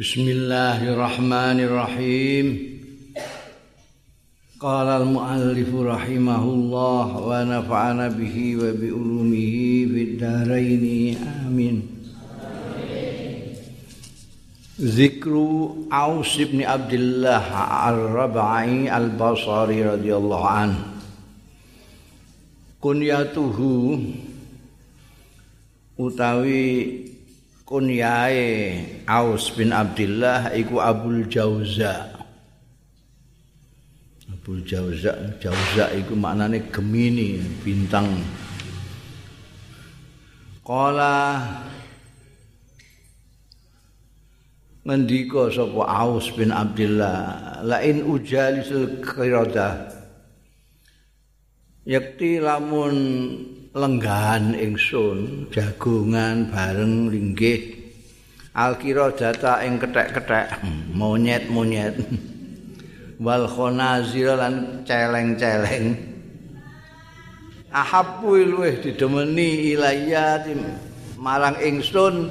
Bismillahirrahmanirrahim. Qala al-muallif rahimahullah wa nafa'ana bihi wa bi ulumihi fid dharain. Amin. Zikru Aus bin Abdullah Ar-Rabai Al-Basri radhiyallahu an. Kunyatuhu utawi kunyae Aus bin Abdullah iku Abul Jauza. Abul Jauza, Jauza iku maknane Gemini, bintang. Kala ngendika sapa Aus bin Abdullah, lain ujalisul qirada. Yakti lamun lenggahan ingsun jagungan bareng linggih. Alkira data ing kethek-kethek monyet-monyet. Wal khonazir lan celeng-celeng. Ahabbu luweh didemeni ilayya marang ingsun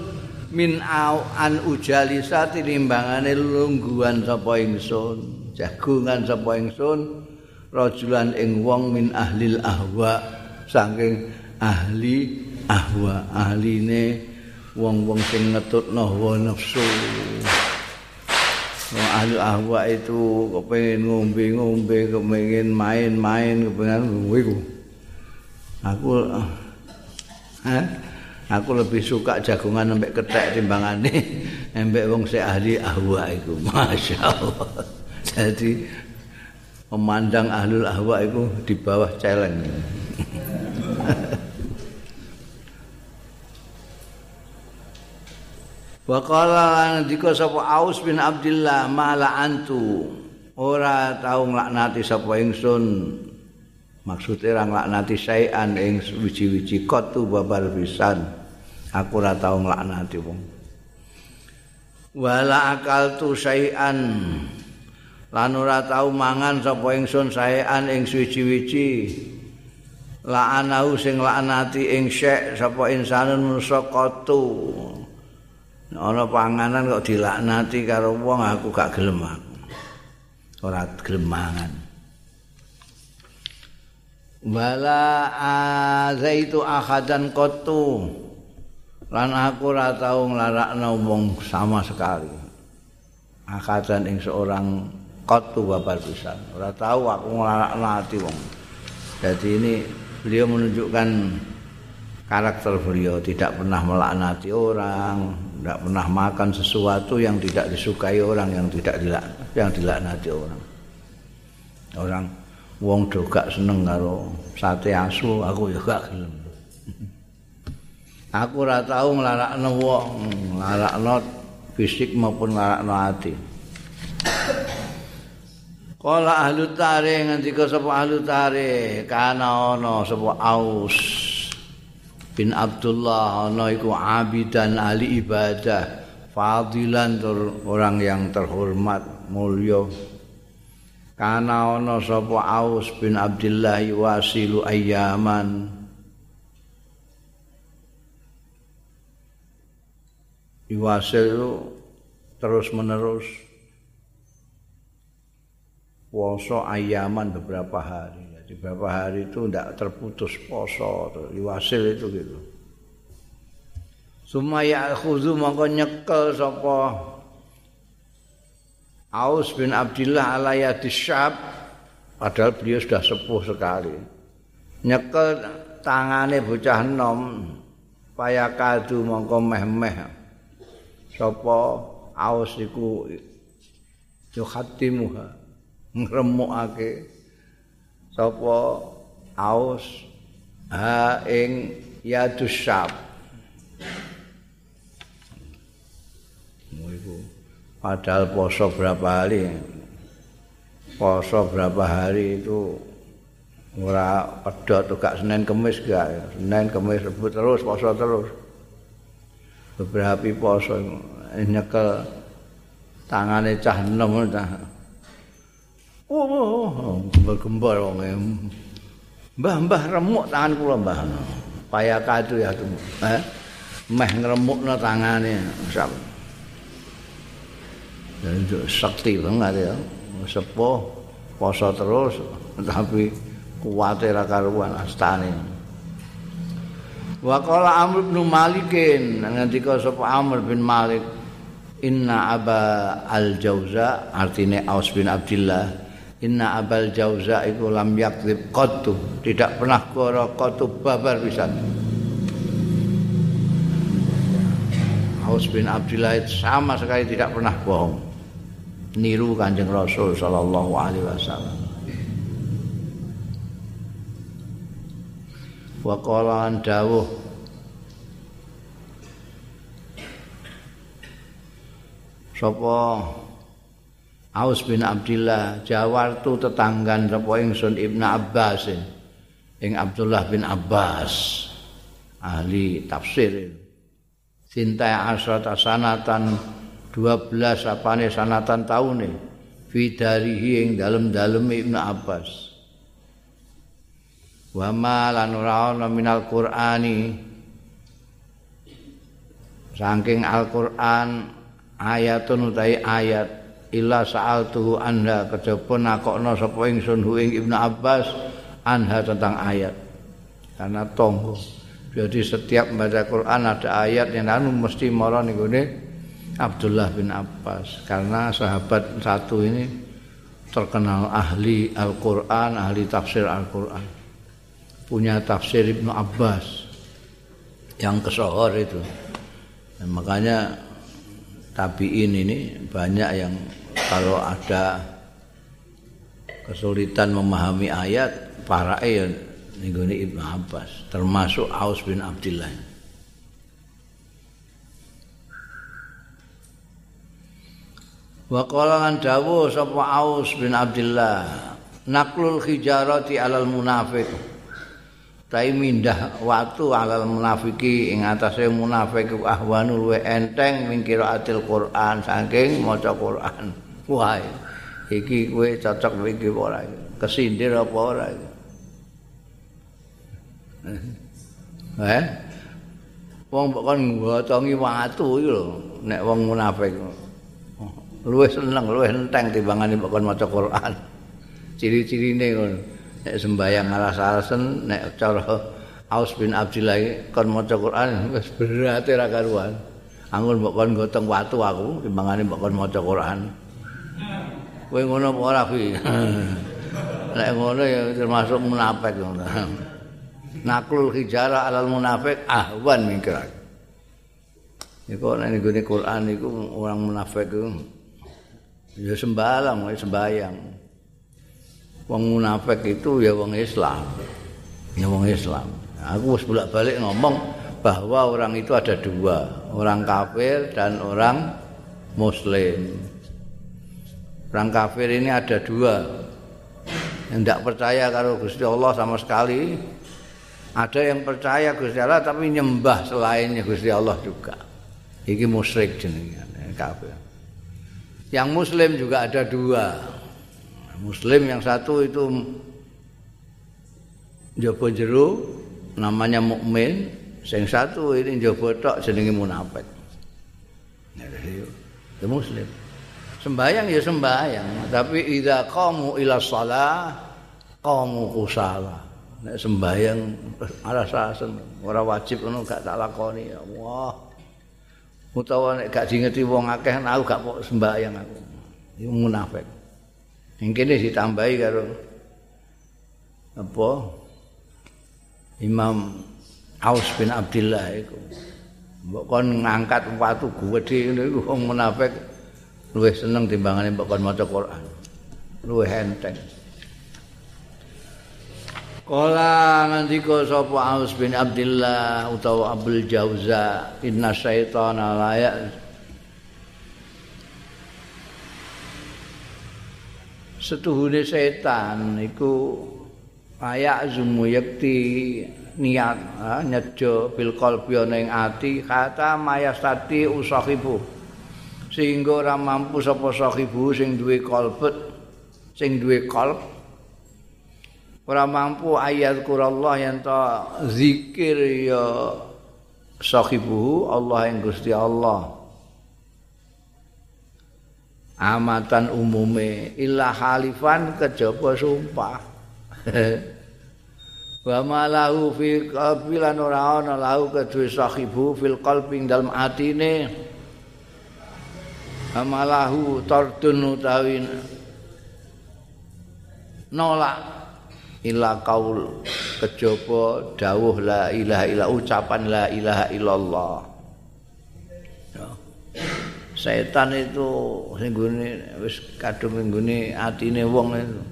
min au an ujalisa tinimbangane lungguhan sapa ingsun jagungan sapa ingsun rajulan ing wong min ahlil ahwa saking ahli ahwa ahline wong-wong sing ngetutno hawa nafsu Wong ahli ahwa itu kepengin ngombe-ngombe, kepengin main-main, kepengin iku. Aku eh, aku lebih suka jagungan sampai ketek timbangane embek wong sing ahli ahwa iku. Masyaallah. Jadi memandang ahlul ahwa itu di bawah celeng. Wa qala lan dika sapa Aus bin Abdullah mala antu. Ora tau nglaknati sapa ingsun. Maksude ra nglaknati saean ing wiji-wiji kotu babar pisan. Aku ora tau nglaknati wong. Wala akal tu saean. Lan ora tau mangan sapa ingsun saean ing wiji-wiji la'anahu sing la'anati ing syek sapa insanun manusa kotu ana panganan kok dilaknati karo wong aku gak gelem aku. Ora gelem mangan. Wala azaitu ahadan qatu. Lan aku ora tau nglarakno wong sama sekali. Akadan ing seorang qatu babar pisan. Ora tau aku nglarakno ati wong. Jadi ini beliau menunjukkan karakter beliau tidak pernah melaknati orang, tidak pernah makan sesuatu yang tidak disukai orang yang tidak dilak yang dilaknati orang. Orang wong do gak seneng karo sate asu, aku ya gak gelem. Aku ora tau nglarakno wong, nglarakno fisik maupun nglarakno ati. Kala ahlu tarikh ngendika sapa ahlu tarikh kana ana sapa aus bin Abdullah ana iku abidan ahli ibadah fadilan orang yang terhormat mulya kana ana sapa Aus bin Abdullah wasilu ayaman. Iwasil terus menerus poso ayaman beberapa hari. Di beberapa hari itu tidak terputus poso iwasil itu gitu. Sumaya khuzu mongko nyekel sapa? Aus bin Abdullah alayati syab. Padahal beliau sudah sepuh sekali. Nyekel tangane bocah nom. Paya kadu mongko meh-meh. Sapa? Aus iku yo khatimuha ngremukake sapa aus ha ing yadus syab padahal poso berapa hari? Poso berapa hari itu ora pedot tuh gak Senin Kemis gak Senin Kemis rebut terus poso terus. Beberapa poso nyekel tangane cah enom cah Oh, gembor-gembor wong Mbah-mbah remuk tangan kula, Mbah. Paya kadu ya tuh. Eh? Meh ngremukno tangane. Sap. jadi sakti banget ya sepuh poso terus tapi kuwate ra karuan astane wa qala amr bin malikin ngendika sapa amr bin malik inna aba al jauza artine aus bin abdillah inna abal jauza iku lam yakdzib qattu. Tidak pernah koro qattu babar pisan. Aus bin Abdillah sama sekali tidak pernah bohong. Niru Kanjeng Rasul sallallahu alaihi wasallam. Wa qala dawuh Sapa Aus bin Abdillah jawartu tetanggan sapa ingsun Ibnu Abbas. Ing Abdullah bin Abbas ahli tafsir. Sinta asrata sanatan 12 apane sanatan taune fi darihi ing dalem-dalem Ibnu Abbas. Wa ma lan ora minal qur'ani. Saking Al-Qur'an ayatun utai ayat illa sa'altuhu anha kejaba nakokno sapa ingsun hu ing Ibnu Abbas anha tentang ayat karena tonggo jadi setiap membaca Quran ada ayat yang anu mesti mara ning Abdullah bin Abbas karena sahabat satu ini terkenal ahli Al-Qur'an, ahli tafsir Al-Qur'an. Punya tafsir Ibnu Abbas yang kesohor itu. Dan makanya tabiin ini banyak yang kalau ada kesulitan memahami ayat para ayat ini Ibnu Abbas termasuk Aus bin Abdullah. Wa qala lan sapa Aus bin Abdullah naklul hijarati alal munafiq tai mindah watu alal munafiki ing atase munafik ahwanu luwe enteng mingkira atil Quran saking maca Quran wah iki kowe cocok iki ora? Kesindir apa ora? Eh? Wong kok ngotongi watu iki lho nek wong munafik. Luwih seneng luwih enteng timbangane kok maca Quran. Ciri-cirine ngono nek sembayang alas-alasen nek cara Aus bin Abdillah kon maca Quran wis berate ra karuan. Angun mbok kon gotong watu aku timbangane mbok kon maca Quran kowe ngono apa ora fi? Nek ngono ya termasuk munafik. Ngono naklul hijara alal munafik ahwan mingkrak Iku nek ngene Quran iku orang munafik iku ya sembalang sembayang. Wong munafik itu ya wong Islam. Ya wong Islam. Aku wis bolak-balik ngomong bahwa orang itu ada dua orang kafir dan orang muslim orang kafir ini ada dua yang tidak percaya kalau Gusti Allah sama sekali ada yang percaya Gusti Allah tapi nyembah selainnya Gusti Allah juga ini musyrik jenenge kafir Yang muslim juga ada dua. Muslim yang satu itu Jobo jeru namanya mukmin, yang satu ini Jobo tok jenenge munafik. Itu muslim. Sembayang ya sembayang, tapi idza qamu ila shalah qamu kusala. Nek sembayang alasan ora wajib ngono gak tak lakoni. Ya Allah. utawa nek gak dingeti wong akeh aku gak kok sembahyang aku. Iku munafik. Ing kene ditambahi karo apa? Imam Aus bin Abdullah iku. Mbok kon ngangkat watu gedhe ngene iku wong munafik luwih seneng timbangane mbok kon maca Quran. Luwih enteng. Kala ngandika sapa Aus bin Abdullah utawa Abdul Jauza inna syaitana la ya Setuhune setan iku ayak zumu yakti niat nyejo bil qalbi ana ing ati kata mayastati usahibu sehingga ora mampu sapa sahibu sing duwe kalbet sing duwe kalb ora mampu ayat kurallah yang ta zikir ya sahibu Allah yang Gusti Allah. Amatan umume illa halifan kejaba sumpah. Wa malahu fi qalbilan ora ana lahu kedue sahibu fil qalbi dalem atine amalahu tardun utawi nolak illa kaul kejaba dawuh la ilaha illa ucapan la ilaha illallah. Setan itu sing gune wis kadung nggone atine wong itu.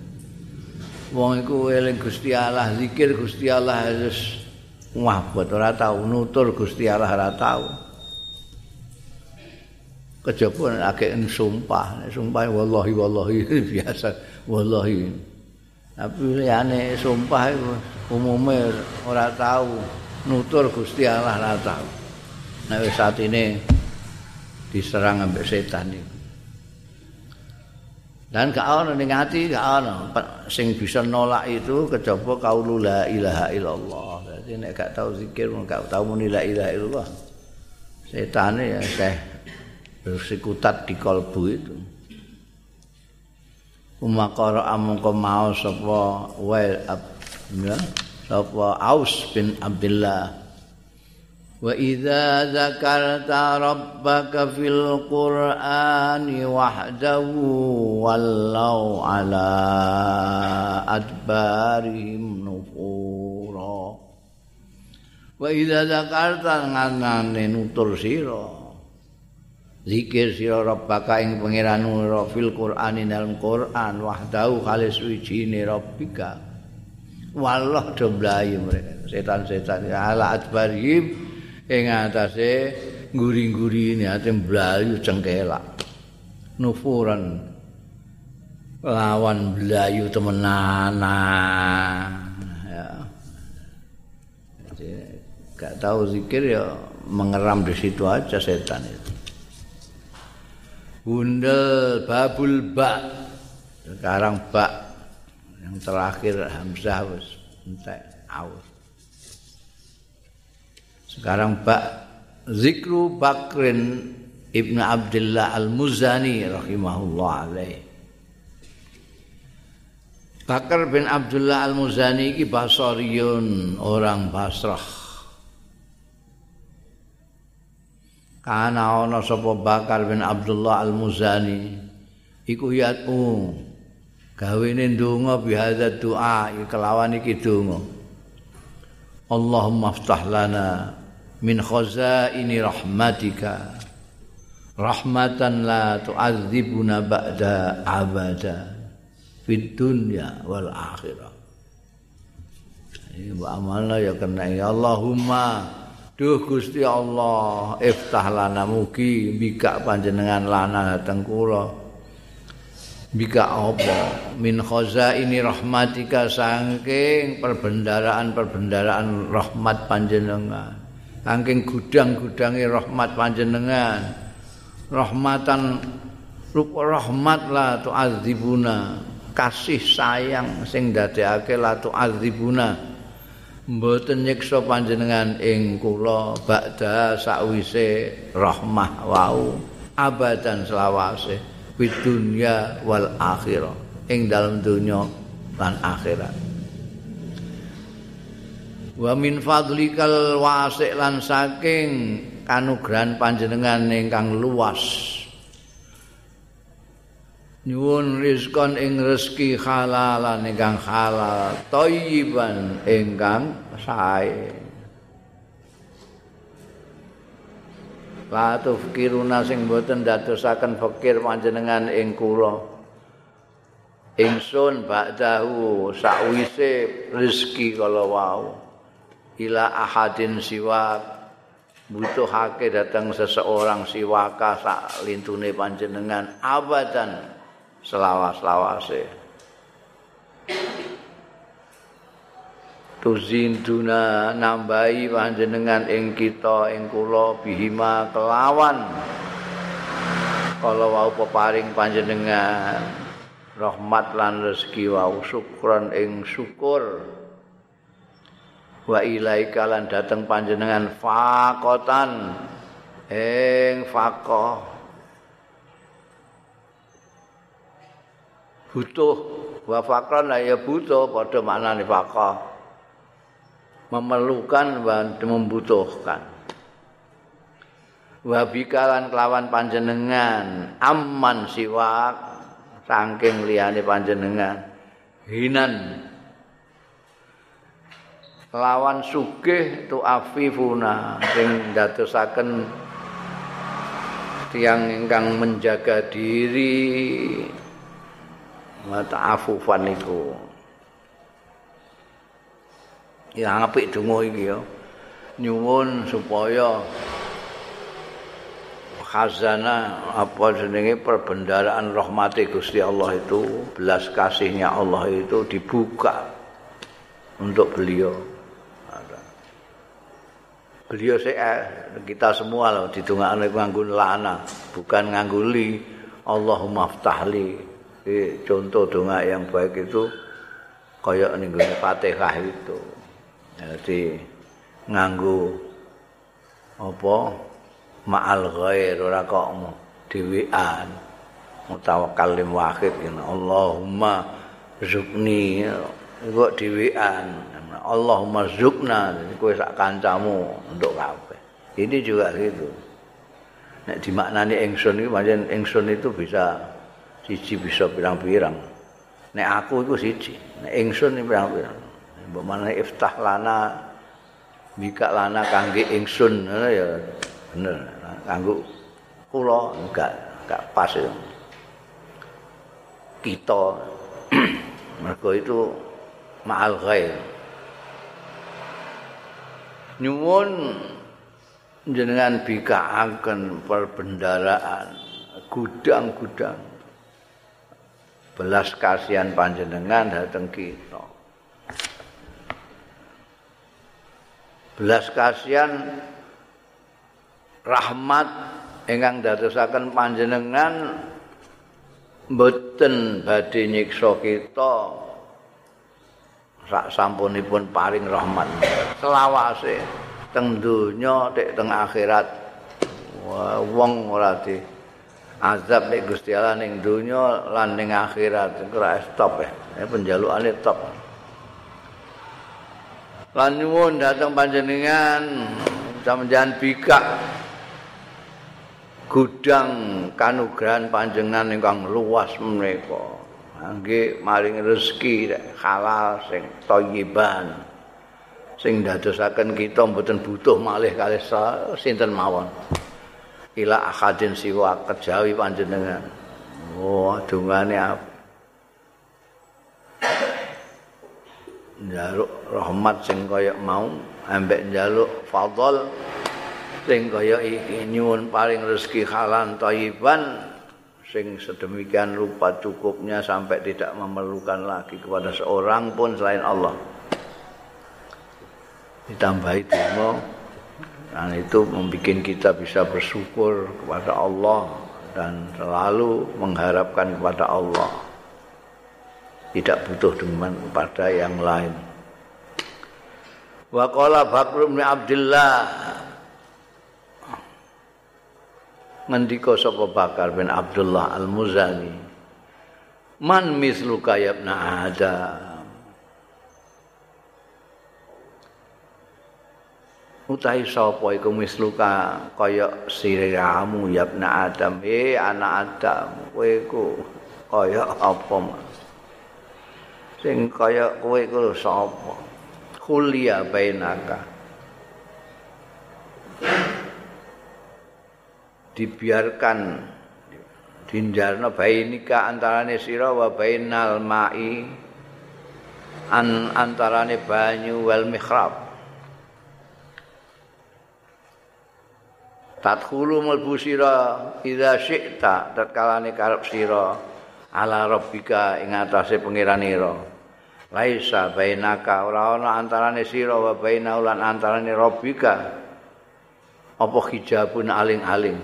Wong iku eling Gusti Allah zikir Gusti Allah wis wabot ora tau nutur Gusti Allah ora tau kejaba akeh sumpah sumpah wallahi wallahi biasa wallahi tapi liyane sumpah iku umume ora tau nutur Gusti Allah ora tau nek wis atine diserang ambek setan itu. Dan gak ana ning ati gak ana sing bisa nolak itu kejaba kaulu la ilaha illallah. Dadi nek gak tau zikir gak tau muni la ilaha illallah. Setane ya teh bersikutat di kolbu itu. Umakara amungko mau sapa wail ya sapa aus bin abdillah. Wa idza zakarta rabbaka fil qur'ani wahdahu wallau ala adbarihim nufura. Wa idza zakarta nganane nutur sira. Zikir sira rabbaka ing pangeranmu fil qur'ani dalam Qur'an wahdahu khalis wijine rabbika. Wallah do mlayu mereka setan-setan. Ala adbarihim ing atase nguri-nguri ini ate blayu cengkelak. Nufuran lawan blayu temenan ya. Gak tahu zikir ya mengeram di situ aja setan itu Bundel babul bak sekarang bak yang terakhir hamzah wis entek aus Sekarang Pak Zikru Bakrin Ibnu Abdullah Al-Muzani rahimahullah alaih. Bakar bin Abdullah Al-Muzani iki Basriyun, orang Basrah. Kana ana sapa Bakar bin Abdullah Al-Muzani. Iku yatu gawene ndonga bihadza doa kelawan iki donga. Allahumma ftah lana min khazaini rahmatika. Rahmatan la tu'adzibuna ba'da abada. Fid dunya wal akhirah. Ini amalna ya kena ya Allahumma duh Gusti Allah iftah lana mugi bika panjenengan lana dateng kula. Bika apa? Min khazaini rahmatika saking perbendaraan-perbendaraan rahmat panjenengan. Saking gudang-gudange rahmat panjenengan. Rahmatan rupa rahmat la tu'adzibuna. Kasih sayang sing dadekake la tu'adzibuna mboten nyiksa panjenengan ing kula ba'da sakwise rahmah wau abadan selawase di dunya wal akhirah ing dalam dunya lan akhirat. Wa min fadlikal wasi' lan saking kanugrahan panjenengan ingkang luas nyuwun rizkon ing rezeki halalan ingkang halal thayyiban ingkang sae La tufkiruna sing boten dadosaken fakir panjenengan ing kula. Ingsun ba'dahu sakwise rezeki kala wau. ila ahadin siwa butuhake datang seseorang siwaka sak lintune panjenengan abadan selawas-lawase. Tuzinduna nambahi panjenengan ing kita ing kula bihima kelawan. Kalau wau peparing panjenengan rahmat lan rezeki wau syukron ing syukur. Wa ilaika lan dateng panjenengan fakotan. Ing fakoh butuh wa faqran ya butuh padha maknane faqah memerlukan dan membutuhkan. Wa bikalan kelawan panjenengan aman siwak saking liyane panjenengan hinan. Lawan sugih tu afifuna sing dadosaken tiang ingkang menjaga diri ta'afufan iku ya apik donga iki ya. Nyuwun supaya khazana apa jenenge perbendaraan rahmati Gusti Allah itu belas kasihnya Allah itu dibuka untuk beliau. Beliau saya kita semua loh didongakno nganggo lana bukan nganggo li. Allahumma ftahli contoh donga yang baik itu kaya ning Fatihah itu jadi nganggo apa ma'al ghair ora kok dhewean mutawakkal lim wahid Allahumma zukni kok dhewean Allahumma zukna kowe sak kancamu untuk kabeh. Ini juga gitu. Nek dimaknani ingsun iki pancen ingsun itu bisa siji bisa pirang-pirang. Nek aku iku siji, nek ingsun pirang-pirang. Mbok mana iftah lana mika lana kangge ingsun ya bener. Kanggo kula enggak enggak pas ya. Kita mergo itu ma'al ghair. nyuwun jenengan bikaaken perbendaraan gudang-gudang belas kasihan panjenengan dateng kita belas kasihan rahmat ingkang dadosaken panjenengan mboten badhe nyiksa kita. Sak sampunipun paring rahmat. Selawase teng donya tek teng akhirat. Wong ora di azab nek Gusti Allah ning donya lan ning akhirat ora stop eh, penjalukane top lan nyuwun dateng panjenengan sampeyan bikak gudang kanugrahan panjenengan ingkang luas menika Angge maring rezeki halal sing thayyiban. Sing dadosaken kita mboten butuh malih kalih sinten mawon. Ila akadin siwa kejawi panjenengan. Oh, dungane apa? Njaluk rahmat sing kaya mau, ambek njaluk fadl sing kaya iki nyuwun paring rezeki halal thayyiban. sing sedemikian rupa cukupnya sampai tidak memerlukan lagi kepada seorang pun selain Allah. Ditambahi demo dan itu membuat kita bisa bersyukur kepada Allah dan selalu mengharapkan kepada Allah. Tidak butuh dengan kepada yang lain. Wa qala Bakr bin Abdullah ngendika sapa Bakar bin Abdullah Al-Muzani Man misluka ya Adam Utai sapa iku misluka kaya siramu ya ibn Adam. Eh anak Adam kowe iku kaya apa sing kaya kowe iku sapa? Kuliah bainaka. Dibiarkan dinjarno bainika antarane sira wa bainal mai an antarane banyu wal mihrab tadkhulu mulbu sira idza syi'ta tatkalane karep sira ala rabbika ing atase pangeranira laisa bainaka ora ana antarane sira wa bainal lan antarane rabbika apa hijabun aling-aling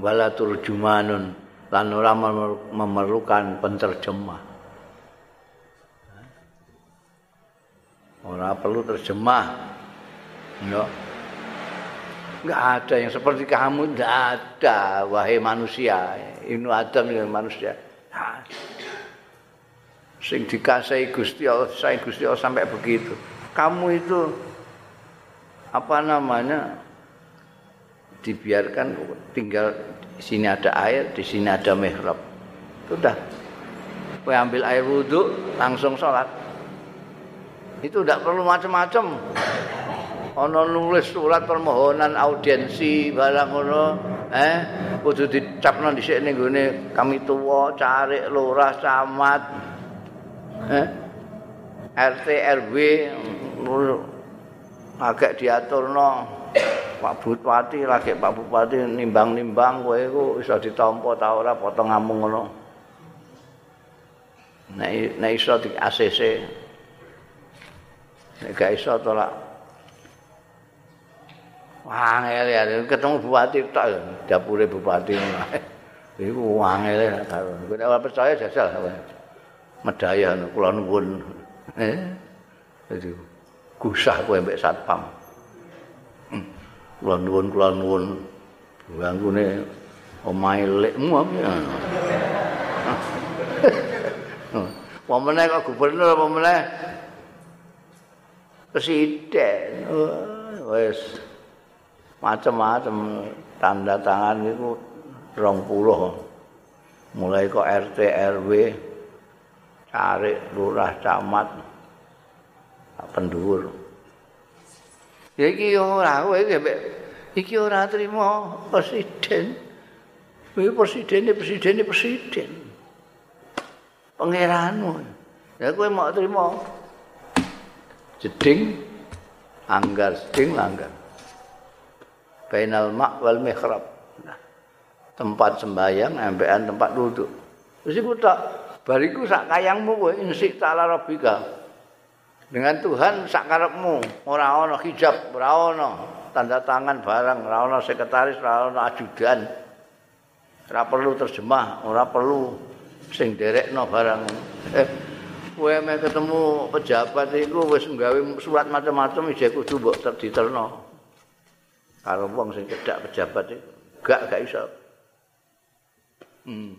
wala turjumanun lan ora memerlukan penterjemah. Ora perlu terjemah. No. Enggak ada yang seperti kamu, enggak ada wahai manusia. Ini Adam dengan manusia. sing dikasih Gusti Allah, saya Gusti Allah sampai begitu. Kamu itu apa namanya? dibiarkan tinggal di sini ada air, di sini ada mihrab. Sudah. Kowe ambil air wudhu, langsung sholat. Itu tidak perlu macam-macam. Ono nulis surat permohonan audiensi barang ono, eh kudu dicapno dhisik ning gone kami tuwa, cari lurah, camat, eh RT RW agak diaturno Pak Bupati lagi Pak Bupati nimbang-nimbang kowe iku iso ditampa ta ora potong ngamung ngono. Nek nek iso di ACC. Nek gak iso to lak Wah, ngel ya, ketemu bupati tok dapure bupati. Iku wangel ya karo. Nek percaya jajal medaya kula nuwun. Eh. Gusah kowe mbek satpam. kula nuwun kula nuwun gangune omahe lekmu apa meneh kok gubernur apa meneh presiden wis macam-macam tanda tangan itu rong puluh mulai kok RT RW cari lurah camat pendur Ya iki ora kowe iki ora trimo presiden. Kowe presidene presidene presiden. Pangeranmu. Ya kowe mau trimo jeding anggar jeding anggar. Bainal mak wal mihrab. Nah, tempat sembayang ambekan tempat duduk. Wis iku tak bariku sak kayangmu kowe insik ta'ala rabbika. dengan Tuhan sak karepmu ora ana hijab ora ana tanda tangan barang ora ana sekretaris ora ana ajudan ora perlu terjemah ora perlu sing derekno barang eh, kowe ketemu pejabat iku wis nggawe surat macam-macam iki kudu mbok diterno karo wong sing cedak pejabat iku gak gak iso. Hmm.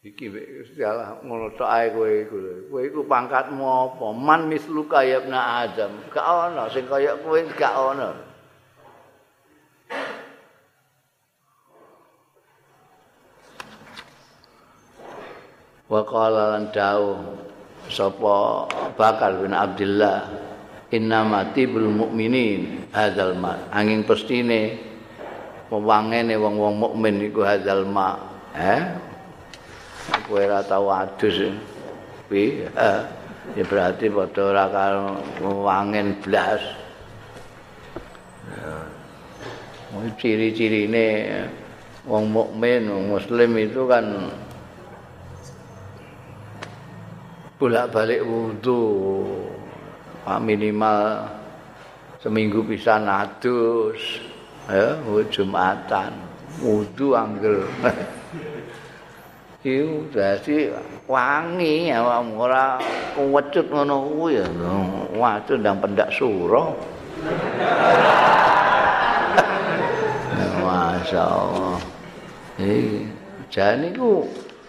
Iki Gusti Allah ngono tok ae kowe iku kowe iku pangkatmu apa? Man misluka ya ibn adam. Gak ana sing kaya kowe gak ana wa qala lan dawuh sapa bakal bin abdillah inna matibul mukminin hadzal ma. Angin pestine wewangene wong-wong mukmin iku hadzal ma. Eh? Kowe ora tau adus. Pi? Ya berarti padha ora karo wangen blas. Mau ciri-cirine wong mukmin, wong muslim itu kan bolak-balik wudu minimal seminggu bisa nadus ya jumatan. Wudu angger iku dadi wangi awakmu. Ora kuwecut ngono kuwi ya. Waduh ndang pendak suro. Masyaallah iki jane iku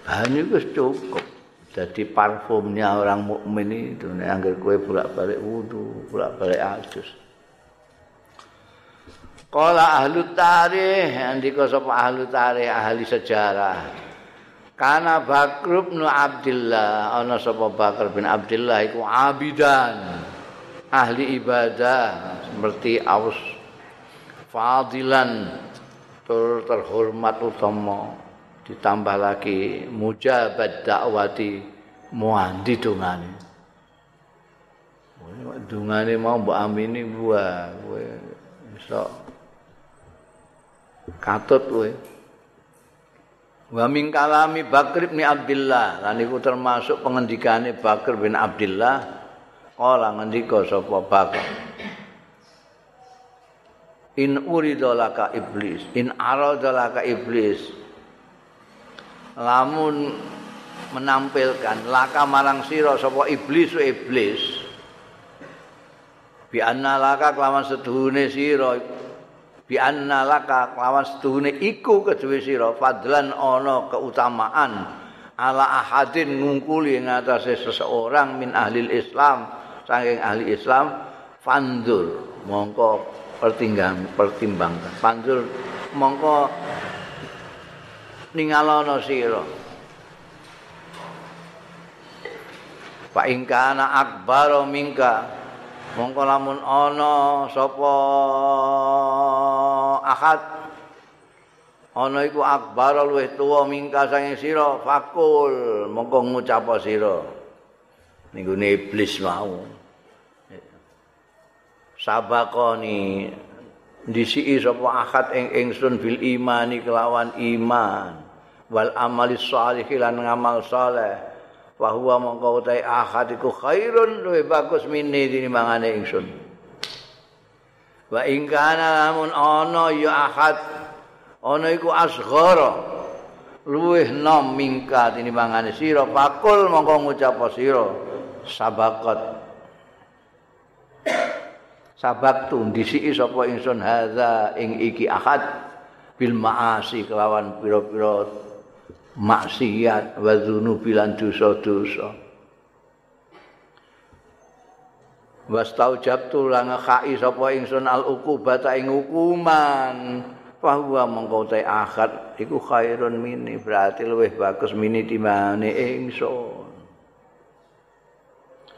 banyu wis cukup jadi parfumnya orang mukmin itu nek anggere kowe bolak-balik wudu bolak-balik adus Kala ahli tarikh, andika sapa ahli tarikh, ahli sejarah. Kana Bakr bin Abdullah ana sapa Bakar bin Abdullah iku abidan ahli ibadah seperti aus fadilan tur terhormat utama ditambah lagi mujabat dakwati muandi dungane dungane mau mbok amini buah kowe iso. Katut kowe Wa min kalami Bakr bin Abdullah lan iku termasuk pengendikane Bakr bin Abdullah kala ngendika sapa Bakr? In uridolaka iblis in aradolaka iblis lamun menampilkan laka marang sira sapa iblis iblis bi anna laka kelawan seduhune sira bi anna laka lawan setuhune iku kedue sira fadlan ana keutamaan ala ahadin ngungkuli ing seseorang min ahli Islam. Saking ahli Islam fandur mongko pertimbang pertimbangkan. Fandur mongko ningalono sira. Pak ingkana akbar mingka mongko lamun ana sapa ahad ana iku akbar luwih tuwa mingka sange sira fakul mongko ngucap sira. Niku iblis mau. Sabakoni disiki sapa akad ing ingsun bil imani kelawan iman. Wal amali shalih lan ngamal saleh. Wa huwa mongko utahe akad iku khairun luwih bagus minni tinimbangane ingsun. Wa ing kana lamun ana ya akad ana iku asghara luwih nom mingka tinimbangane sira. Pakul mongko ngucap sira sabaqat sabak tu disiki sapa ingsun hadza ing iki ahad bil maasi kelawan pira-pira maksiat wa dzunubi lan dosa-dosa. Was taujabtu lan khai sapa ingsun al uqubata ing hukuman. Bahwa mengkau teh akad iku khairun mini berarti lebih bagus mini timane ingsun.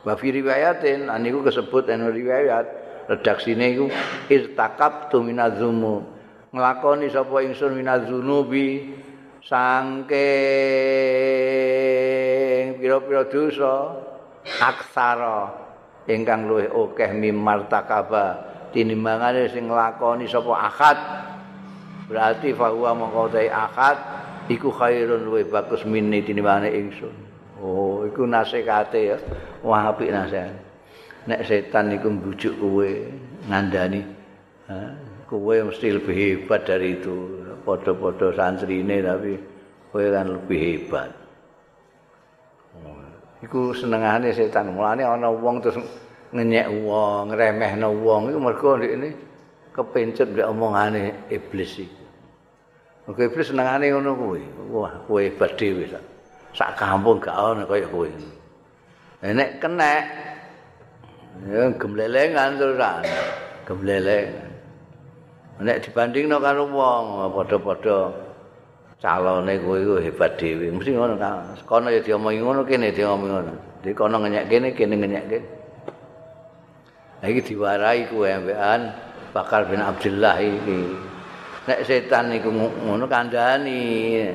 Wa fi riwayatin aniku kesebut ana riwayat redaksine iku irtakab tu minazumu. Nglakoni sapa ingsun minazunubi sangke pira-pira dosa. Aksara ingkang luwih akeh mimartakaba tinimbangane sing nglakoni sapa akad berarti fahuwa mongko dai akad iku khairun luwih bagus minni tinimbane ingsun. Oh iku nasekate ya. Wah apik nasihat nek setan iku mbujuk kowe ngandani kowe mesti lebih hebat dari itu padha-padha santrine tapi kowe kan lebih hebat iku senengane setan mulane ana wong terus ngenyek wong ngremehno wong iku mergo ndekne kepencet mbek omongane iblis iki Oke iblis senengane ngono kuwi. Wah, kowe hebat dhewe sak. Kampung gak ono kaya kowe. Nek kenek ya gemlelengan terusan. Gemlelengan. Nek dibandingno karo wong padha-padha calone kowe iku hebat dhewe. Mesti ngono kan. Kono ya diomongi ngono kene diomongi ngono. Di kono ngenyek kene kene ngenyek kene. Iki diwarai kowe ambekan Bakar bin Abdullah iki. nek setan iku ngono kandhani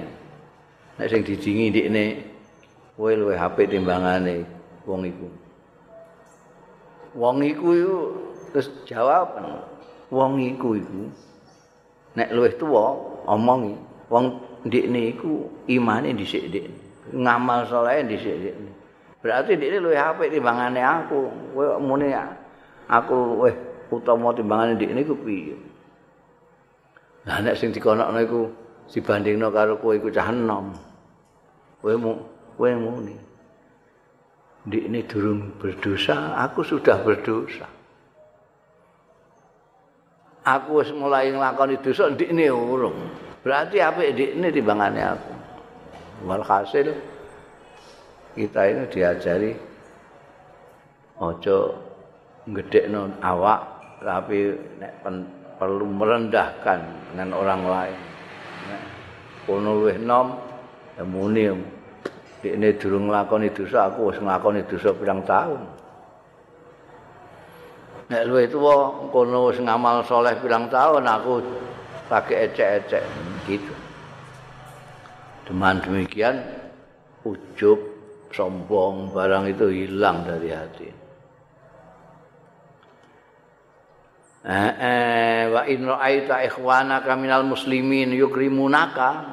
nek sing dijingi ndikne kowe luwe HP timbangane wong iku wong iku terus jawab wong iku iku nek luwih tuwa omongi wong ndikne iku imane dhisik ndik ngamal saleh dhisik ndik berarti ndikne luwih HP timbangane aku kowe muni aku luwih utama timbangane ndikne iku piye Lah nek sing dikonokno iku dibandingno karo kowe iku cah enom. Kowe mu kowe muni. Ndikne durung berdosa, aku sudah berdosa. Aku wis mulai nglakoni dosa ndikne urung. Berarti apik ndikne timbangane aku. Walhasil kita ini diajari ojo ngedekno awak tapi nek perlu merendahkan dengan orang lain. Kono luwih nom ya muni ini durung nglakoni dosa aku wis nglakoni dosa pirang tahun. Nek luwih tuwa kono wis ngamal soleh pirang tahun aku pakai ecek-ecek gitu. Dengan demikian ujub sombong barang itu hilang dari hati. Eh, eh wa in ra'aita ikhwanaka minal muslimin yukrimunaka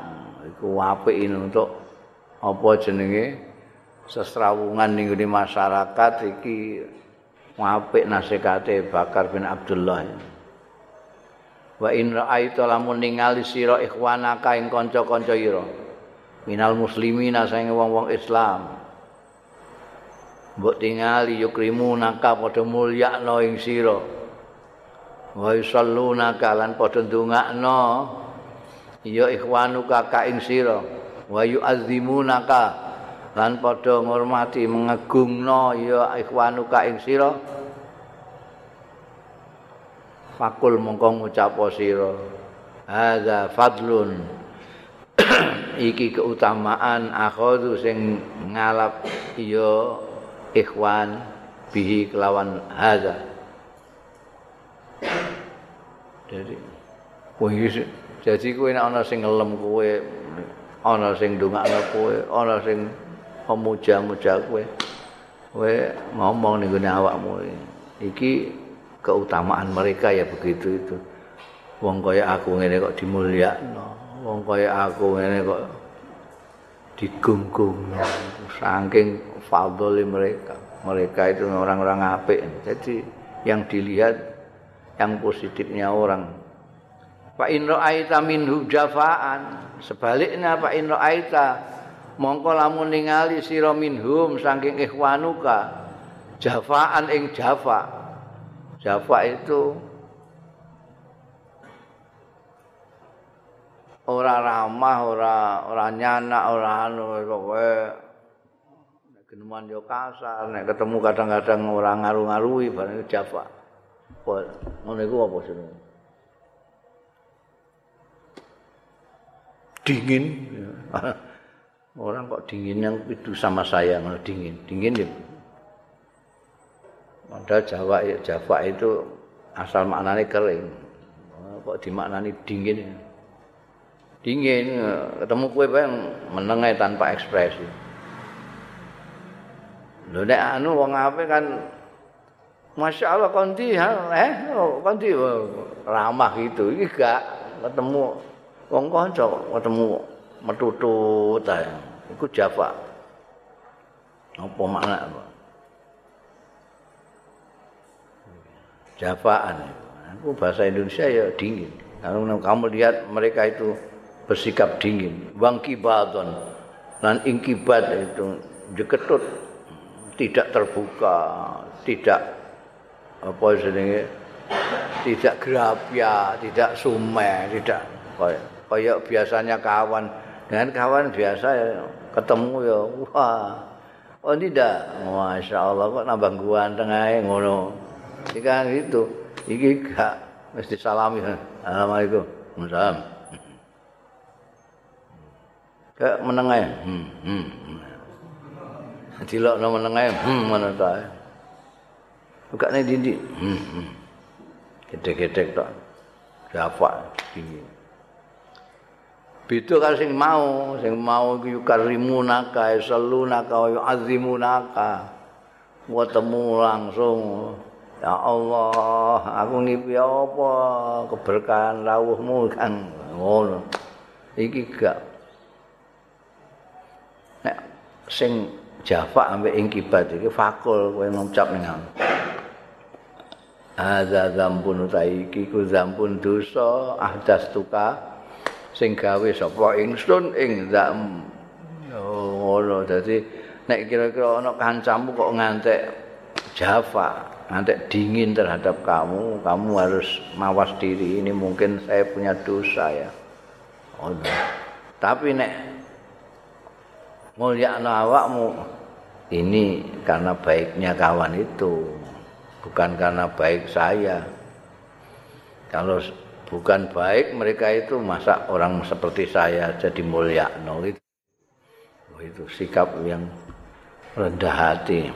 iku apik untuk apa jenenge? Sesrawungan ning masyarakat iki apik nasekate Bakar bin Abdullah. Wa in ra'aita lamun ningali sira ikhwanaka ing kanca-kanca ira minal muslimina sing wong-wong Islam. Mbok tingali yukrimunaka padha mulyakno ing sira. Wa yusalluna kalan padha ndongakno ya ikhwanu kakak ing sira wa yu'azzimunaka lan padha ngurmati mengagungno ya ikhwanuka ing sira. Fakul mongko ngucap sira. Hadza fadlun. Iki keutamaan akhadhu sing ngalap ya ikhwan bihi kelawan hadza. Jadi kowe jadi kowe nek ana sing ngelem kowe ana sing ndongakno kowe ana sing memuja-muja kowe. Kowe ngomong ning gone awakmu. Iki keutamaan mereka ya begitu itu. Wong kaya aku ngene kok dimulyakno wong kaya aku ngene kok digunggung saking fadhole mereka mereka itu orang-orang apik. Jadi yang dilihat yang positifnya orang Pak in ra'aita minhu jafaan. Sebaliknya Pak in ra'aita mongko lamun ningali sira minhum saking ikhwanuka jafaan ing jafa jafa itu ora ramah ora ora nyanak ora anu kowe nek geneman yo kasar nek ketemu kadang-kadang ora ngaru-ngarui bareng jafa ngono iku apa jenenge dingin. Orang kok dingin yang itu sama saya malah dingin. Dingin ya. Padahal Jawa Jawa itu asal maknanya kering. Kok dimaknani dingin dingin ketemu kue yang menengai tanpa ekspresi. Lho nek anu wong ape kan Masya Allah konti eh oh, ramah gitu. Iki gak ketemu wong kanca ketemu metutut ae. Iku Java. Apa makna apa? Javaan. Aku bahasa Indonesia ya dingin. Kalau kamu lihat mereka itu bersikap dingin, wangkibadon dan ingkibat itu jeketut tidak terbuka, tidak apa jenenge tidak gerapya, tidak sume, tidak kayak kayak biasanya kawan. Dengan kawan biasa ya, ketemu ya wah. Oh tidak? Masya Allah kok nambah ganteng aja ngono. Jika gitu. Iki gak mesti salami assalamualaikum. Salam kayak menengah hmm hmm dilok no menengah hmm mana tak buka nih dindi hmm hmm. Gede-gede tak dapat dingin beda karo sing mau. Sing mau iku karimunaka salunaka wa yu'azzimunaka wa temu langsung. Ya Allah aku ngipi apa? Keberkahan rawuhmu kan ngono. Iki gak. Nek sing jafa ambek ing kibat iki fakul kowe ngucap ning Ada zambun utaiki ku zambun dosa ahdas tuka sing gawe sapa? Ingsun ing oh, ngono. Dadi nek kira-kira ana kancamu kok ngantek Java ngantek dingin terhadap kamu kamu harus mawas diri. Ini mungkin saya punya dosa ya. Oh, tapi nek mulia awakmu ini karena baiknya kawan itu bukan karena baik saya. Kalau bukan baik mereka itu masa orang seperti saya jadi mulia no itu oh, itu sikap yang rendah hati.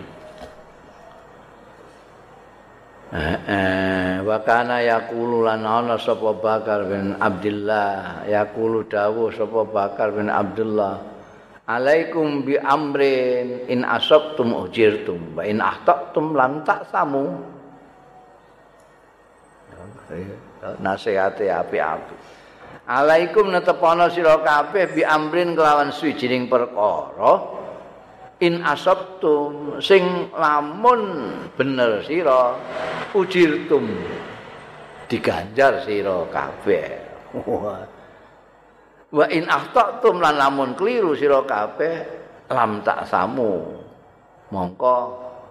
Eh, eh, wakana yakulu lan ana sapa bakar bin abdullah yakulu dawu sapa bakar bin abdullah alaikum bi amrin in asabtum ujirtum wa in ahtatum lam taksamu ya, nasihate api-api. Alaikum netepana sira kabeh bi amrin kelawan suwijining perkara in asabtum sing lamun bener sira ujirtum diganjar sira kabeh. Wa in ahtatum lan lamun keliru sira kabeh lam tak samu. Mongko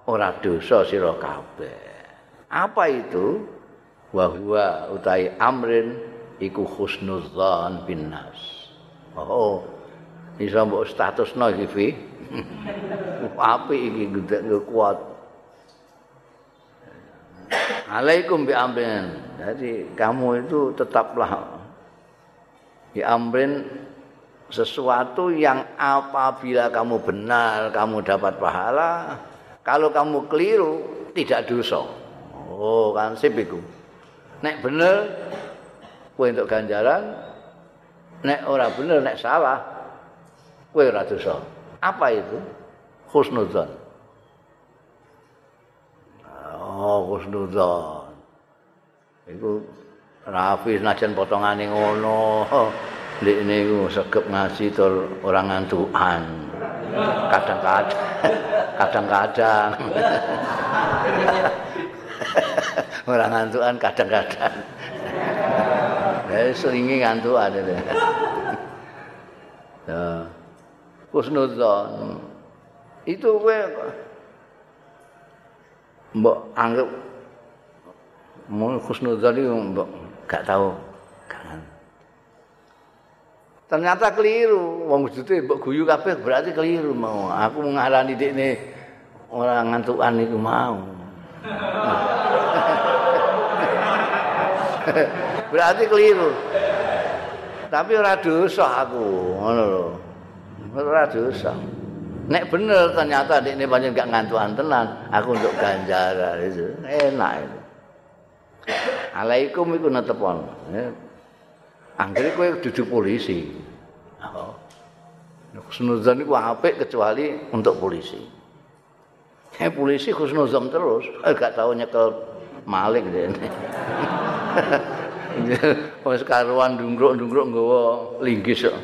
ora dosa sira kabeh. Apa itu? Wa huwa utai amrin iku husnudzan bin nas oh iso mbok statusno iki fi Apik iki gede kuat. Alaikum bi amrin. Jadi kamu itu tetaplah bi amrin sesuatu yang apabila kamu benar kamu dapat pahala, kalau kamu keliru tidak dosa. Oh, kan sip iku. Nek bener kowe untuk ganjaran, nek ora bener nek salah kowe ora dosa. Apa itu? Husnudzon. Oh, husnudzon. Iku rafi senajan potongane ngono. Lek niku segep ngaji tur orang ngantukan. Kadang-kadang kadang-kadang. orang ngantukan kadang-kadang. Eh seringi ngantukan itu. Ya. Husnudzon. Itu kowe mbok anggap mau khusnudzon itu mbok gak tahu kan ternyata keliru wong wujude mbok guyu kabeh berarti keliru mau aku ngarani dekne orang ngantukan itu mau berarti keliru tapi ora dosa aku ngono lho ora dosa Nek bener ternyata nek ini banyak gak ngantuan tenan, aku untuk ganjaran itu enak itu. Alaikum itu netepon. Anggere kowe duduk polisi. Oh. Khusnuzan itu apik kecuali untuk polisi. Eh polisi khusnuzan terus, eh, gak tahu nyekel maling deh. Wes karuan dungruk-dungruk nggawa linggis kok.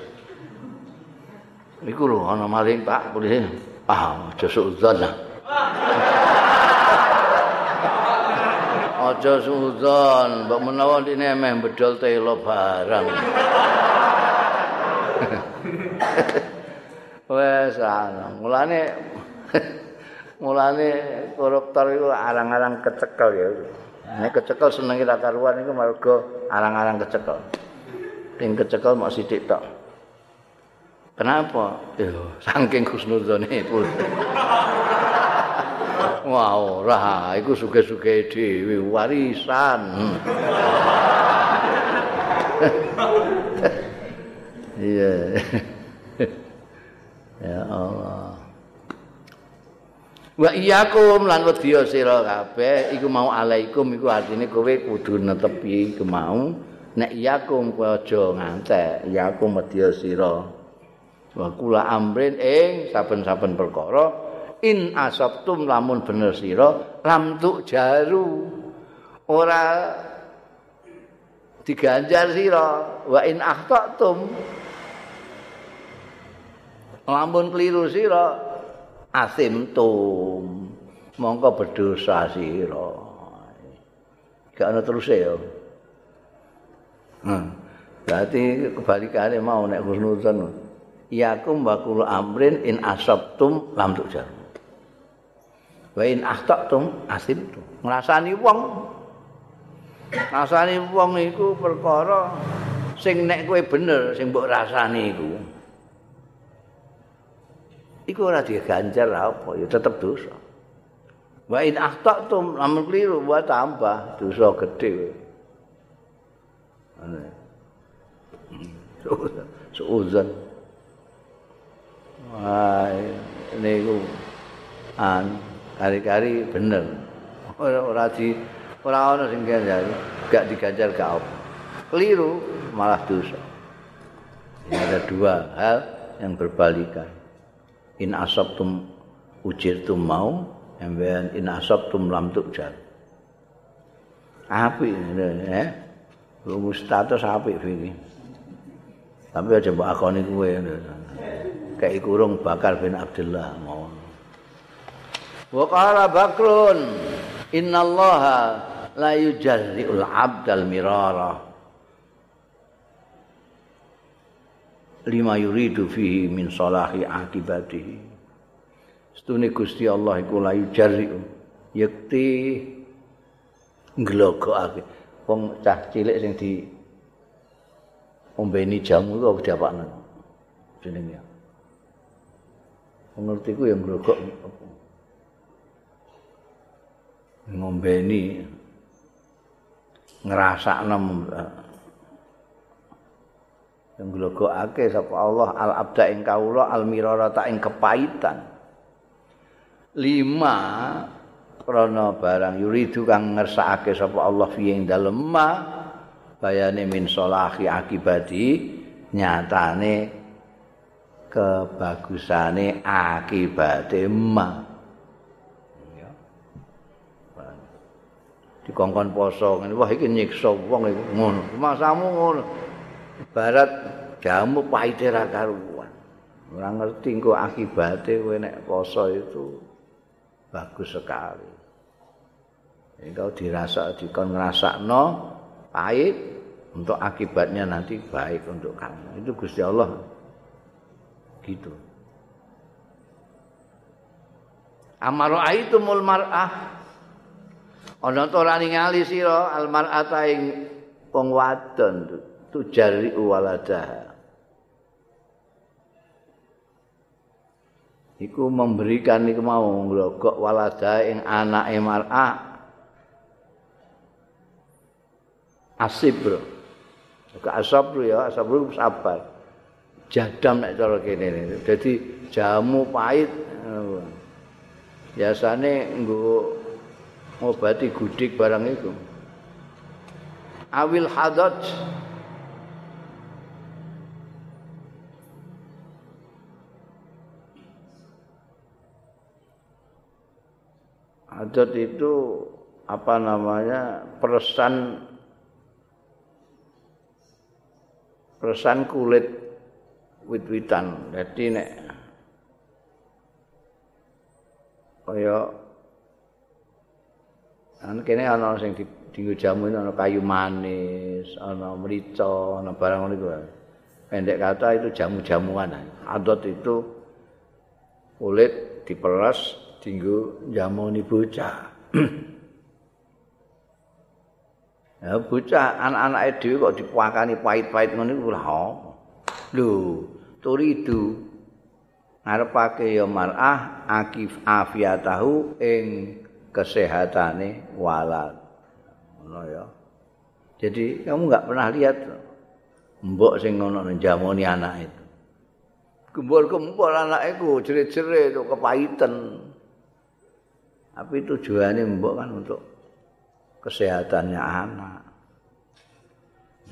Iku lho ana maling Pak polisi. Ah, aja lah. Aja suzon, mbok menawa dene meh bedol telo barang. Wes ana. Mulane mulane koruptor iku arang-arang kecekel ya. Nek kecekel seneng kita karuan iku mergo arang-arang kecekel. Ting kecekel mok sithik tok. Kenapa? Yo, saking husnudzone pun. Wah, ora, iku suge-suge dhewe warisan. Iya. ya Allah. Wa iyyakum lan wedya sira kabeh iku mau alaikum iku artine kowe kudu netepi iku mau. Nek iyakum aja ngantek. Iyakum wedya sira. Wa kula amrin ing saben-saben perkara in asabtum lamun bener sira lam tu jaru. Ora diganjar sira. Wa in akhtatum lamun keliru sira asimtum mongko berdosa sira. Gak ana terus ya. Hmm. berarti kebalikannya mau nek husnuzan yakum bakul amrin in asabtum lam tujar wa in akhtatum asibtum ngrasani wong. Ngrasani wong iku perkara sing nek kowe bener sing mbok rasani iku iku ora diganjar apa ya tetep dosa wa in akhtatum lamun kliru wa tambah dosa gedhe. So, Wah, niku an kari-kari bener. Ora ora di ora ana sing ganjar, gak diganjar gak apa. Keliru malah dosa. Ini ada dua hal yang berbalikan. In asabtum ujirtum mau, embean in asabtum lam tujar. Api ini, ya. Rumus status api ini. Tapi aja mbak akoni kuwe. kayak kurung bakar bin Abdullah mau. Wa qala Bakrun innallaha la yujarri'ul 'abdal mirara. Lima yuridu fihi min salahi akibatihi. Setune Gusti Allah iku la yujarri'u yakti nglogokake. Wong cah cilik sing di ombeni jamu kok diapakno? Jenenge. Ngerti ku yang grogok ngombeni ngrasakno yang glogokake sapa Allah al abda ing kawula al mirara ta ing kepahitan. Lima krana barang yuridu kang ngersakake sapa Allah fi ing dalem ma bayane min salahi akibati nyatane kebagusane akibate ma. Dikongkon poso ngene wah iki nyiksa wong iku ngono. Masamu ngono barat jamu pahite ra karuan. Ora ngerti engko akibate kowe nek poso itu bagus sekali. Engkau dirasa dikon ngrasakno pahit untuk akibatnya nanti baik untuk kamu. Itu Gusti Allah. Gitu. Amaro aitumul mar'ah. Ana to ora ningali sira almar'ata ing wong wadon tujari walada iku memberikan iku mau nglogok walada ing anake mar'ah asib bro. Ke asab bro ya. Asab bro sabar. Jadam nek cara kene dadi jamu pahit. Biasane nggo ngobati gudik barang itu awil hadat hadat itu apa namanya peresan peresan kulit wit-witan jadi nek kaya Ana kene ana sing dinggo jamu ana kayu manis, ana mrica, ana barang ngono. Pendek kata itu jamu-jamuan. Adat itu kulit diperas dinggo jamu ni bocah. ya bocah anak-anake dhewe kok dipuakani pahit-pahit ngono iku apa? Lho, turidu ngarepake ya mar'ah akif afiatahu ing kesehatane walad. Ngono ya. Jadi kamu enggak pernah lihat mbok sing ngono njamoni anak itu. Gembor-gembor anak itu jerit-jerit itu kepahitan. Tapi tujuannya mbok kan untuk kesehatannya anak.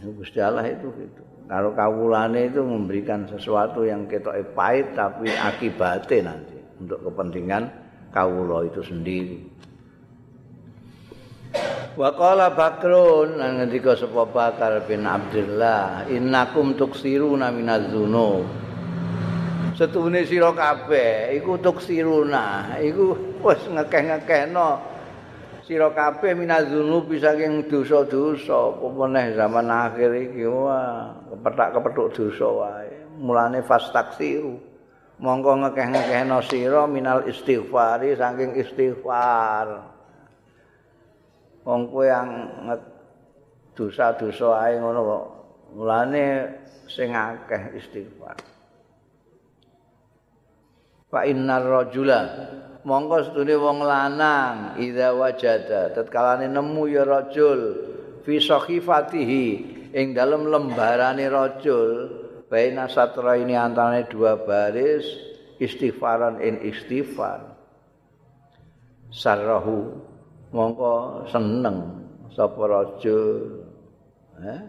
Ini Gusti Allah itu gitu. Kalau kawulane itu memberikan sesuatu yang kita pahit tapi akibatnya nanti untuk kepentingan kawulo itu sendiri. Wa qala Bakrun nang ngendika sapa Bakar bin Abdullah, innakum tuksiruna minaz dzunub. Setune sira kabeh iku tuksiruna, iku wis ngekeh-ngekehno sira kabeh minaz dzunub saking dosa-dosa, apa zaman akhir iki wah kepethak-kepethuk dosa wae. Mulane fastaksiru. Monggo ngekeh-ngekehno sira minal istighfari saking istighfar. wong kowe yang dosa-dosa ae ngono kok mulane sing akeh istighfar fa innar rajula. Monggo sedune wong lanang idza wajada. Tatkalane nemu ya rajul. Fi sakhifatihi ing dalem lembarane rajul. Baina satra ini antane dua baris istighfaran in istighfar. Sarrahu. Mongko seneng sapa raja eh?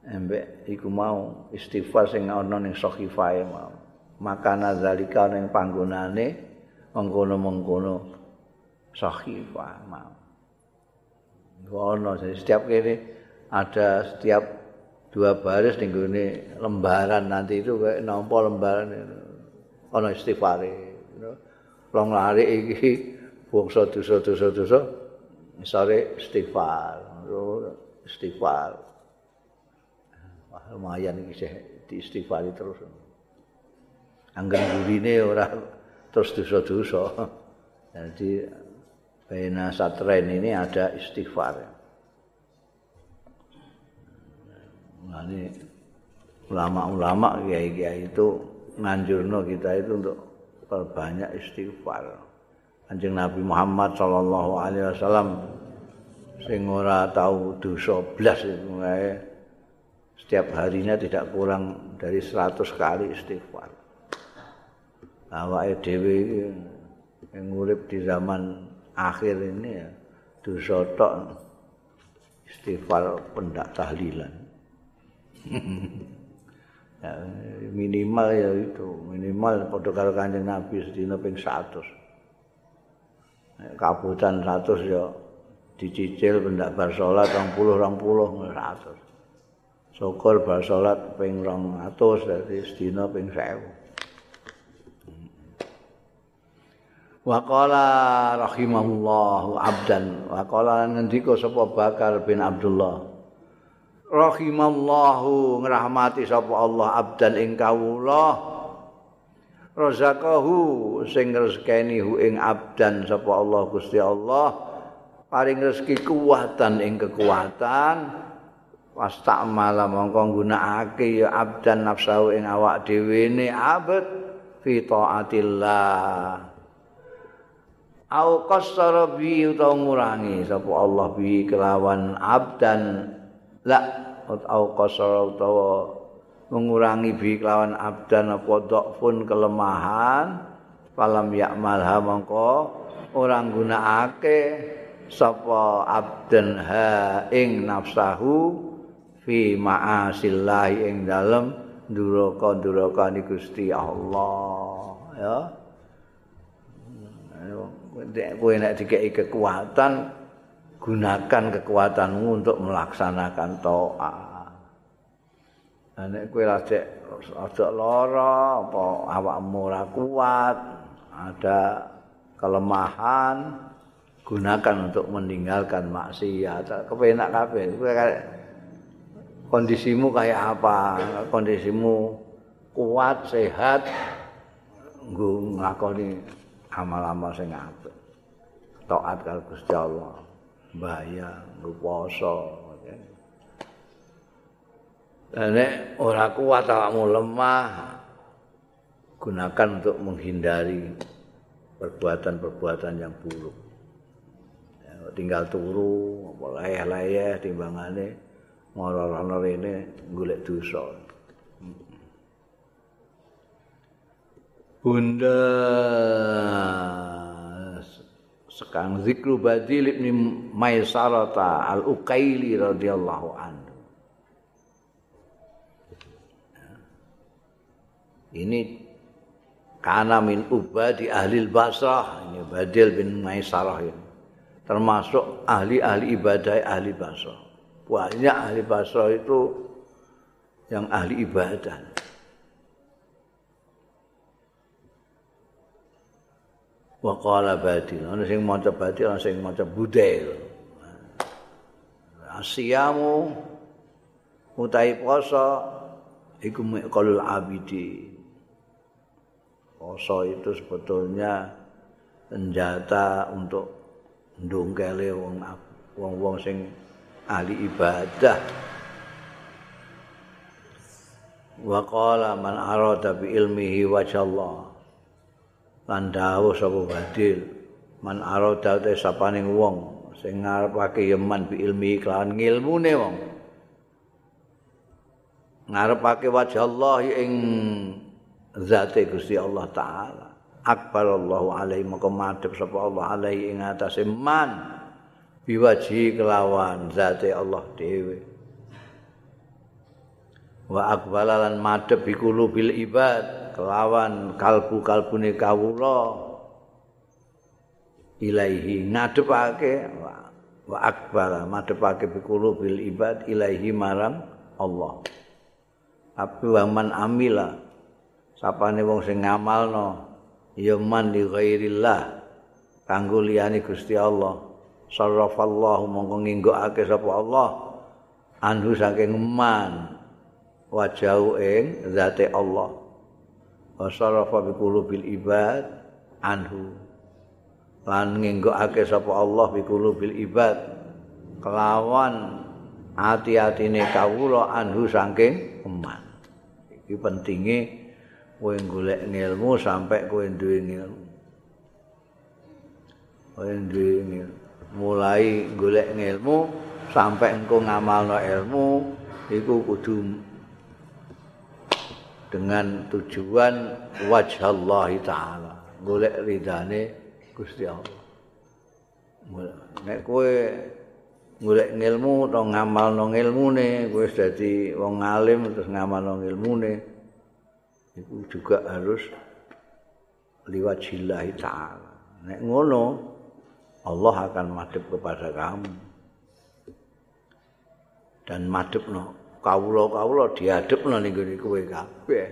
Embek iku mau istighfar sing ana ning sahifae mau maka nazalika ning panggonane mengkono-mengkono sahifah mau ngono setiap kene ada setiap dua baris ning lembaran nanti itu kayak nampa lembaran ana istighfare long lari iki bangsa dosa-dosa-dosa sore istighfar istighfar. Lumayan iki sih di terus anggen burine ora terus dosa-dosa jadi Baina Satren ini ada istighfar. Nah, ulama-ulama kiai-kiai itu nganjurno kita itu untuk perbanyak istighfar. Kanjeng Nabi Muhammad sallallahu alaihi wasallam sing ora tahu dosa blas itu setiap harinya tidak kurang dari 100 kali istighfar. Awake dhewe yang urip di zaman akhir ini ya dosa tok istighfar pendak tahlilan. ya, minimal ya itu minimal padha karo Kanjeng Nabi sedina ping 100. kabutan 100 ya dicicil pendak bar salat 20 20 100. Syukur bar salat ping 200 dadi sedina ping 1000. Wa qala rahimahullahu abdan. Wa qala ngendika sapa Bakar bin Abdullah. Rahimallahu ngrahmati sapa Allah abdan ing kawula. Razaqahu sing rezekeni hu ing abdan sapa Allah Gusti Allah. Paring rezeki kuwatan ing kekuatan. Wastamala mongko nggunakake ya abdan nafsu ing awak dhewe ne abad fi taatillah au qassara bi utawa ngurangi sapa Allah bi kelawan abdan. La au qassara utawa mengurangi bi kelawan abdan apa pun kelemahan. Falam yakmalha mongko orang gunakake sapa abdan ha ing nafsahu fi ma'asillahi ing dalem duraka-duraka ni Gusti Allah. Ya kowe nek dikeki kekuatan gunakan kekuatanmu untuk melaksanakan taat nek kowe lajek aja lara apa awakmu ora kuat ada kelemahan gunakan untuk meninggalkan maksiat. Kepenak kabeh kowe kondisimu kayak apa? Kondisimu kuat sehat nggo nglakoni amal-amal sing apik taat karo Gusti Allah. Bahaya nggo poso nek ora kuat awakmu lemah gunakan untuk menghindari perbuatan-perbuatan yang buruk. Ya, tinggal turu apa layah-layah timbangane ngoror-ngoror rene golek dosa. Bunda sekarang zikru badil ibn Maisarata al-Uqaili radhiyallahu anhu. Ini karena min ubadi ahli basrah ini Badil bin Maisarah ini. Termasuk ahli-ahli ibadah ahli basrah. Banyak ahli basrah itu yang ahli ibadah wa qala badil ana sing maca badil ana sing maca budel asiamu utai poso iku qalul abidi. Poso itu sebetulnya senjata untuk ndongkele wong wong sing ahli ibadah. Wa qala man arada bi ilmihi wajhallah lan dawuh sapa badil man arada te sapaning wong sing ngarepake yeman bi ilmi kelawan ngilmune wong. Ngarepake wajhallah ing zate Gusti Allah taala. Akbar Allah alaihi maka madhep sapa Allah alaihi ing atase man biwaji kelawan zate Allah dhewe. Wa akbalalan madhep bikulu bil ibad kelawan kalbu-kalbune kawula ilaihi ngadepake wa akbar madhepake bikulu bil ibad ilaihi marang Allah. Wa man amila sapane wong sing ngamalno ya man li ghairillah kanggo liyane Gusti Allah. Sarrafallahu mongko nginggokake sapa Allah anhu saking man wajau ing zate Allah wa sarrafa bi qulubil ibad anhu. Lan nginggokake sapa Allah bi qulubil ibad. Kelawan ati-atine kawula anhu saking man iki pentinge kowe golek ilmu sampai kowe duwe ilmu kowe duwe mulai golek ilmu sampai engko ngamalno ilmu iku kudu dengan tujuan wajah Allah taala. Golek ridane Gusti Allah. Nek kowe golek ilmu atau ngamalno ilmune kowe dadi wong alim terus ngamalno ilmune itu juga harus liwat jillahi ta'ala. Nek ngono Allah akan madhep kepada kamu. Dan madhep no kawula-kawula diadhepno ning gone kowe kabeh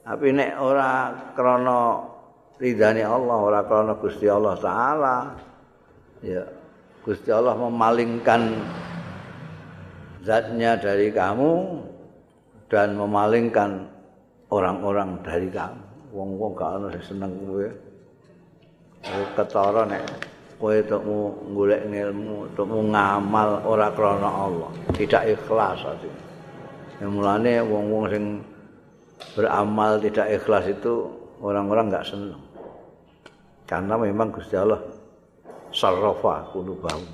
tapi nek ora krana ridane Allah ora krana Gusti Allah taala ya Gusti Allah memalingkan zatnya dari kamu dan memalingkan orang-orang dari kamu. Wong-wong gak sing seneng kowe. Ketara nek kowe tukmu golek ilmu, tukmu ngamal ora krana Allah, tidak ikhlas ati. Ya mulane wong-wong sing beramal tidak ikhlas itu orang-orang enggak seneng. Karena memang Gusti Allah sarrafa qulubahum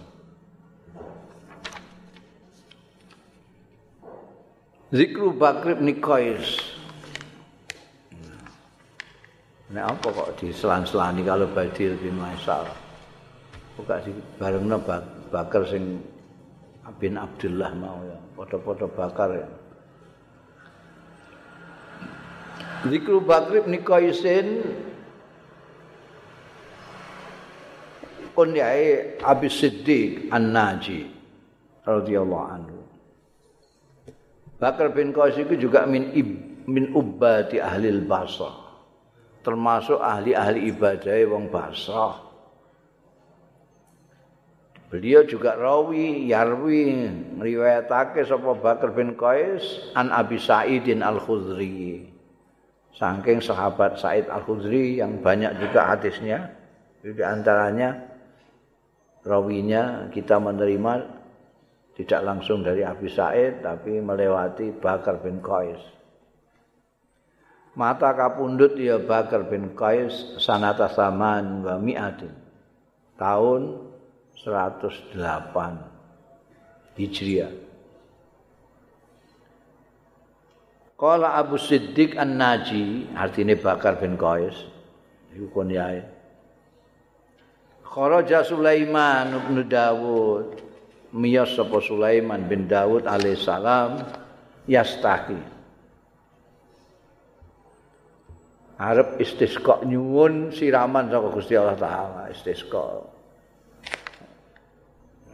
Zikru Bakr bin Qais Nek apa kok diselan-selani kalau Badir bin Maisar Buka di barengna Bakar sing bin Abdullah mau ya Foto-foto bakar ya Zikru Bakr bin Qaisin kunyai Abi Siddiq An-Naji radhiyallahu anhu. Bakar bin Qais itu juga min ib, min ubbati ahli Basrah. Termasuk ahli-ahli ibadah wong Basrah. Beliau juga rawi yarwi riwayatake sapa Bakar bin Qais an Abi Sa'idin Al-Khudri. Saking sahabat Sa'id Al-Khudri yang banyak juga hadisnya. Di antaranya rawinya kita menerima tidak langsung dari Abi Said tapi melewati Bakar bin Qais. Mata kapundut ya Bakar bin Qais sanata saman wa mi'atin. Tahun 108 Hijriah. Kala Abu Siddiq An-Naji, artinya Bakar bin Qais, itu kunyahe. Kharaja Sulaiman bin Dawud miyas sapa Sulaiman bin Dawud alaihissalam yastaki Arab istisqa nyuwun siraman saka Gusti Allah taala istisqa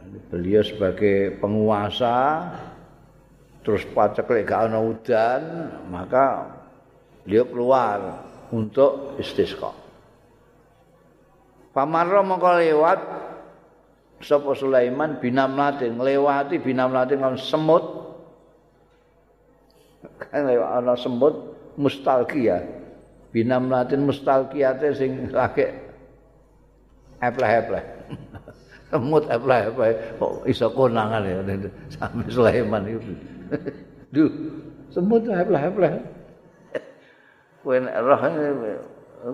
Beliau sebagai penguasa terus pacek lek gak ana udan maka beliau keluar untuk istisqa. Pamarra mongko lewat sapa Sulaiman binamlatin nglewati binamlatin kon semut. Kan lewat ana semut mustalgia binamlatin mustalgiate sing lagi epleh-epleh semut epleh-epleh kok iso konangan ya? Sampai Sulaiman itu duh. Semut epleh-epleh kowe roh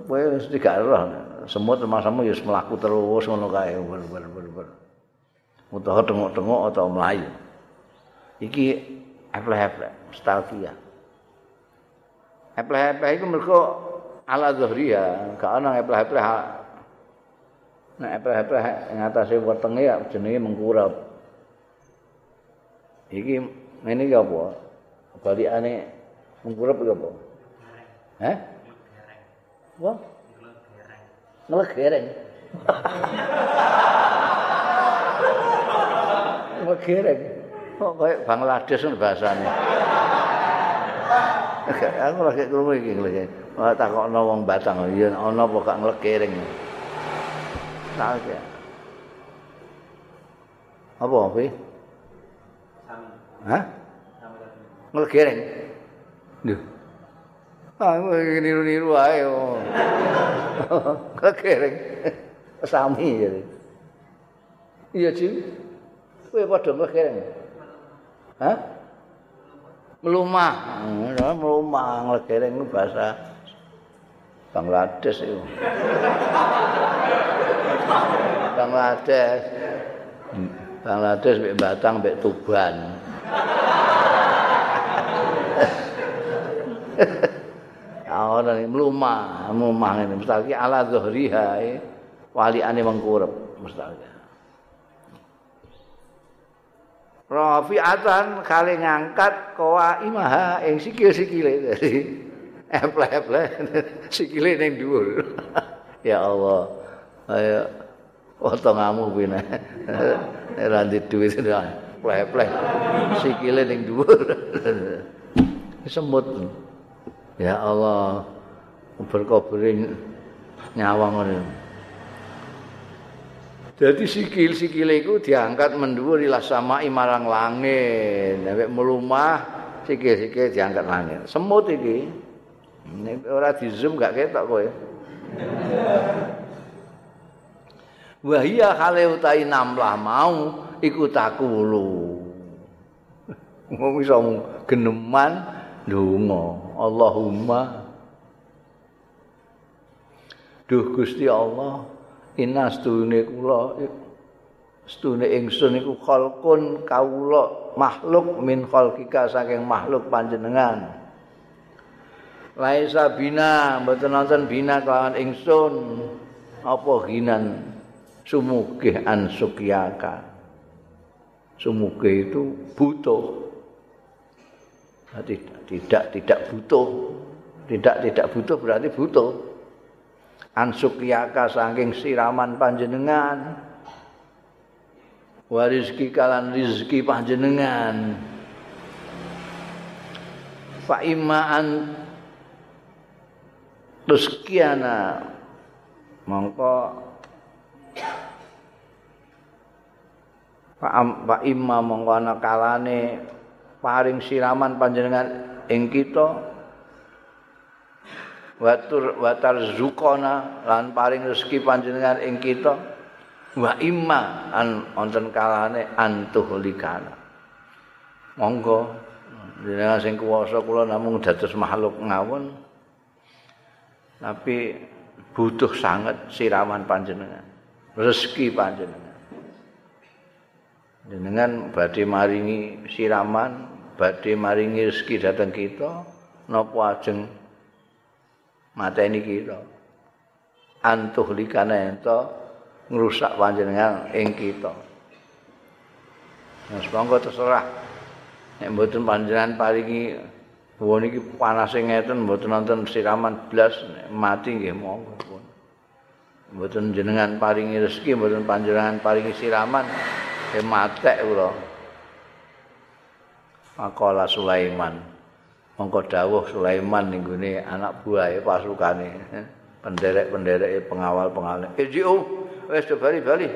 kowe wis gak roh. Semut sama-sama ya mlaku terus ngono kae. Ber ber ber ber. Utawa tengok-tengok atau melayu iki epleh-epleh nostalgia. Epleh-epleh iku mergo ala zuhriya gak ana epleh-epleh Nah, epleh-epleh ngatasi wetenge ya jenenge mengkurap. Iki ngene iki apa? Balikane mengkurap iki apa? Hah? Wah. Ngelegereng. Ngelegereng. Kok kaya Bangladesh kan bahasane. Aku lagi iki ngelegereng. Ora takokno wong Batang, ya ana apa gak ya. Apa kuwi? Hah? Ngelegereng. Duh. Ah, niru-niru ae. Kekereng. Sami jadi. Iya, Ci. Kowe padha kekereng. Hah? melumah melumah nglegereng itu bahasa Bangladesh itu Bangladesh Bangladesh mbek Batang mbek Tuban. Ora melumah melumah ngene. Mesti ala zuhriha waliane mengkurep mesti Rafi'atan kali ngangkat kowa imaha ing sikil-sikile. Dadi eple-eple sikile ning dhuwur. ya Allah. Ayo kuwi nek ora ndek dhuwit eple-eple sikile ning dhuwur. Semut. Ya Allah. Berkobring nyawang ngono. Jadi sikil-sikile iku diangkat mendhuwur ila sama marang langit. Nek melumah sikil-sikil diangkat langit. Semut iki. Nek ora di zoom gak ketok kowe. Wahia kale utai namlah mau iku takulu. Wong iso geneman ndonga. Allahumma Duh Gusti Allah, inas stune kula stune ingsun iku khalqun kawula makhluk min khalqika saking makhluk panjenengan laisa bina mboten nonton bina kelawan ingsun apa ginan sumugih an sukyaka sumugih itu butuh. Tidak tidak tidak butuh. Tidak tidak butuh berarti butuh. Ansukyaka saking siraman panjenengan. Warizki kalan rizki panjenengan. Fa imaan rezekiana mongko Pak Imma mongko ana kalane paring siraman panjenengan ing kita watur watar zukona lan paring rezeki panjenengan ing kita wa imma an wonten kalane antuh likana monggo jenengan sing kuwasa kula namung dados makhluk ngawon tapi butuh sangat siraman panjenengan rezeki panjenengan jenengan. Badhe maringi siraman badhe maringi rezeki dateng kita napa ajeng mateni kita? Antuh likana ento ngrusak panjenengan ing kita. Mas monggo terserah. Nek mboten panjenengan paringi wong iki panase ngeten mboten nonton siraman blas mati nggih monggo mboten jenengan paringi rezeki mboten panjenengan paringi siraman e matek kula. Makola Sulaiman. mongko dawuh Sulaiman ning anak buahe pasukane penderek-penderek pengawal-pengawal ijo wis bali-bali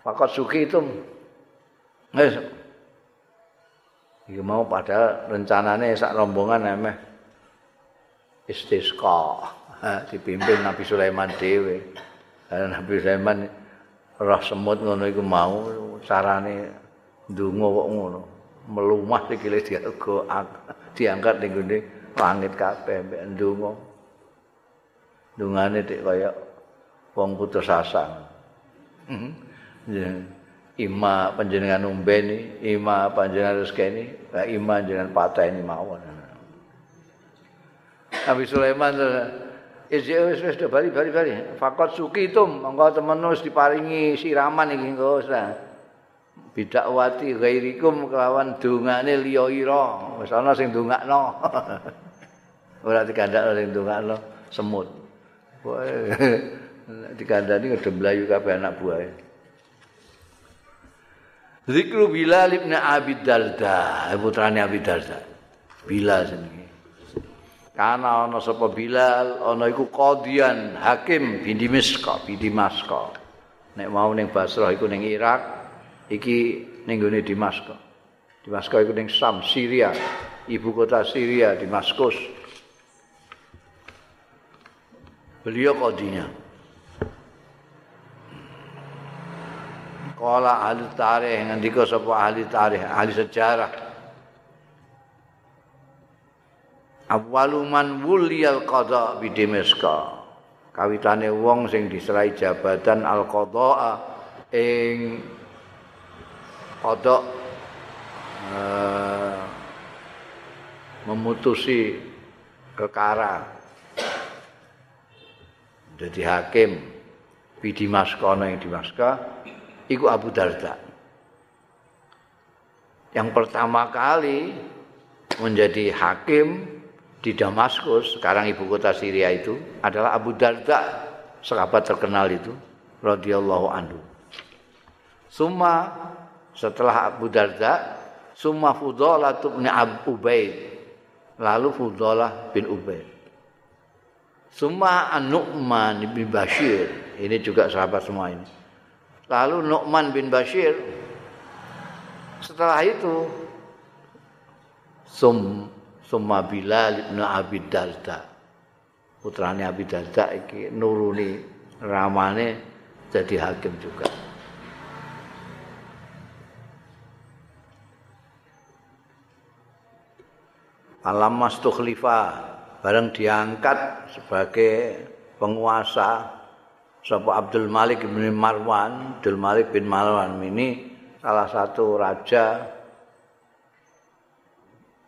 Fakat suki itu wis. Iki mau padahal rencanane sak rombongan emeh istisqa dipimpin Nabi Sulaiman dhewe Nabi Sulaiman roh semut ngono iku mau carane ndonga kok ngono melumah sikile diago diangkat ning gone langit kabeh mbek ndonga. Dungane dik kaya wong putus asa. Mhm. Ima panjenengan umbeni, ima panjenengan rezekeni, wa ima panjenengan pateni mawon. Nabi Sulaiman Isi wis wis bali bali bali. Fakot suki tum, monggo temen wis diparingi siraman iki engko wis. bidakwati ghairikum kelawan dongane liya ira wis ana sing dongakno ora dikandakno sing dongakno semut dikandani ngedemblayu kabeh anak buahe Zikru Bilal ibn Abi Darda, putrane Abi Darda. Bilal jenenge. Kana ana sapa Bilal, ana iku qadian hakim bin Dimashq, bin Dimashq. Nek mau ning Basrah iku ning Irak, iki ning gone Damaskus. Damaskus iku ning Sam, Syria. Ibu kota Syria Damaskus. Beliau kodinya. Kala ahli tarikh ngendika sapa ahli tarikh, ahli sejarah. Awaluman wuliyal qada bi Dameska. Kawitane wong sing diserai jabatan al qada ing qada uh, memutusi perkara jadi hakim di Dimaska yang Dimaska iku Abu Darda yang pertama kali menjadi hakim di Damaskus, sekarang ibu kota Syria itu adalah Abu Darda, sahabat terkenal itu, radhiyallahu anhu. Summa setelah Abu Darda, summa Fudalah bin Abu Ubaid, lalu Fudalah bin Ubaid. Summa An-Nu'man bin Bashir, ini juga sahabat semua ini. Lalu Nu'man bin Bashir, setelah itu Sum Summa Bilal bin Abi Darda. Putrane Abi Darda iki nuruni ramane jadi hakim juga. Alam Mas bareng diangkat sebagai penguasa sapa Abdul Malik bin Marwan, Abdul Malik bin Marwan ini salah satu raja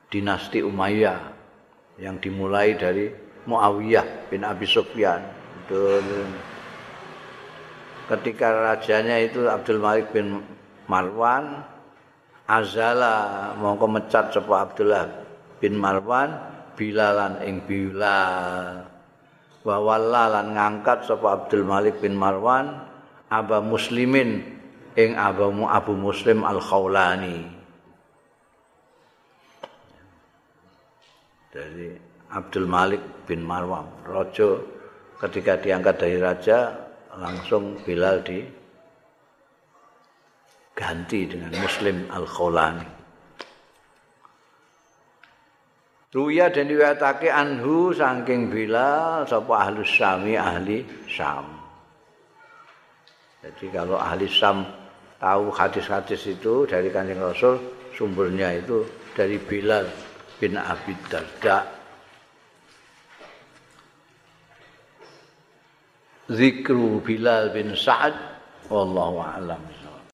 dinasti Umayyah yang dimulai dari Muawiyah bin Abi Sufyan. Ketika rajanya itu Abdul Malik bin Marwan azala mongko mecat sapa Abdullah bin Marwan bilalan ing bilal wa wallalan ngangkat sapa Abdul Malik bin Marwan aba muslimin ing abamu Abu Muslim Al dari Abdul Malik bin Marwan rojo ketika diangkat dari raja langsung Bilal di ganti dengan Muslim Al Khawlani Ruya dan diwatake anhu saking Bilal sapa ahli Syami ahli Syam. Jadi kalau ahli Syam tahu hadis-hadis itu dari Kanjeng Rasul sumbernya itu dari Bilal bin Abi Darda. Zikru Bilal bin Sa'ad. Wallahu a'lam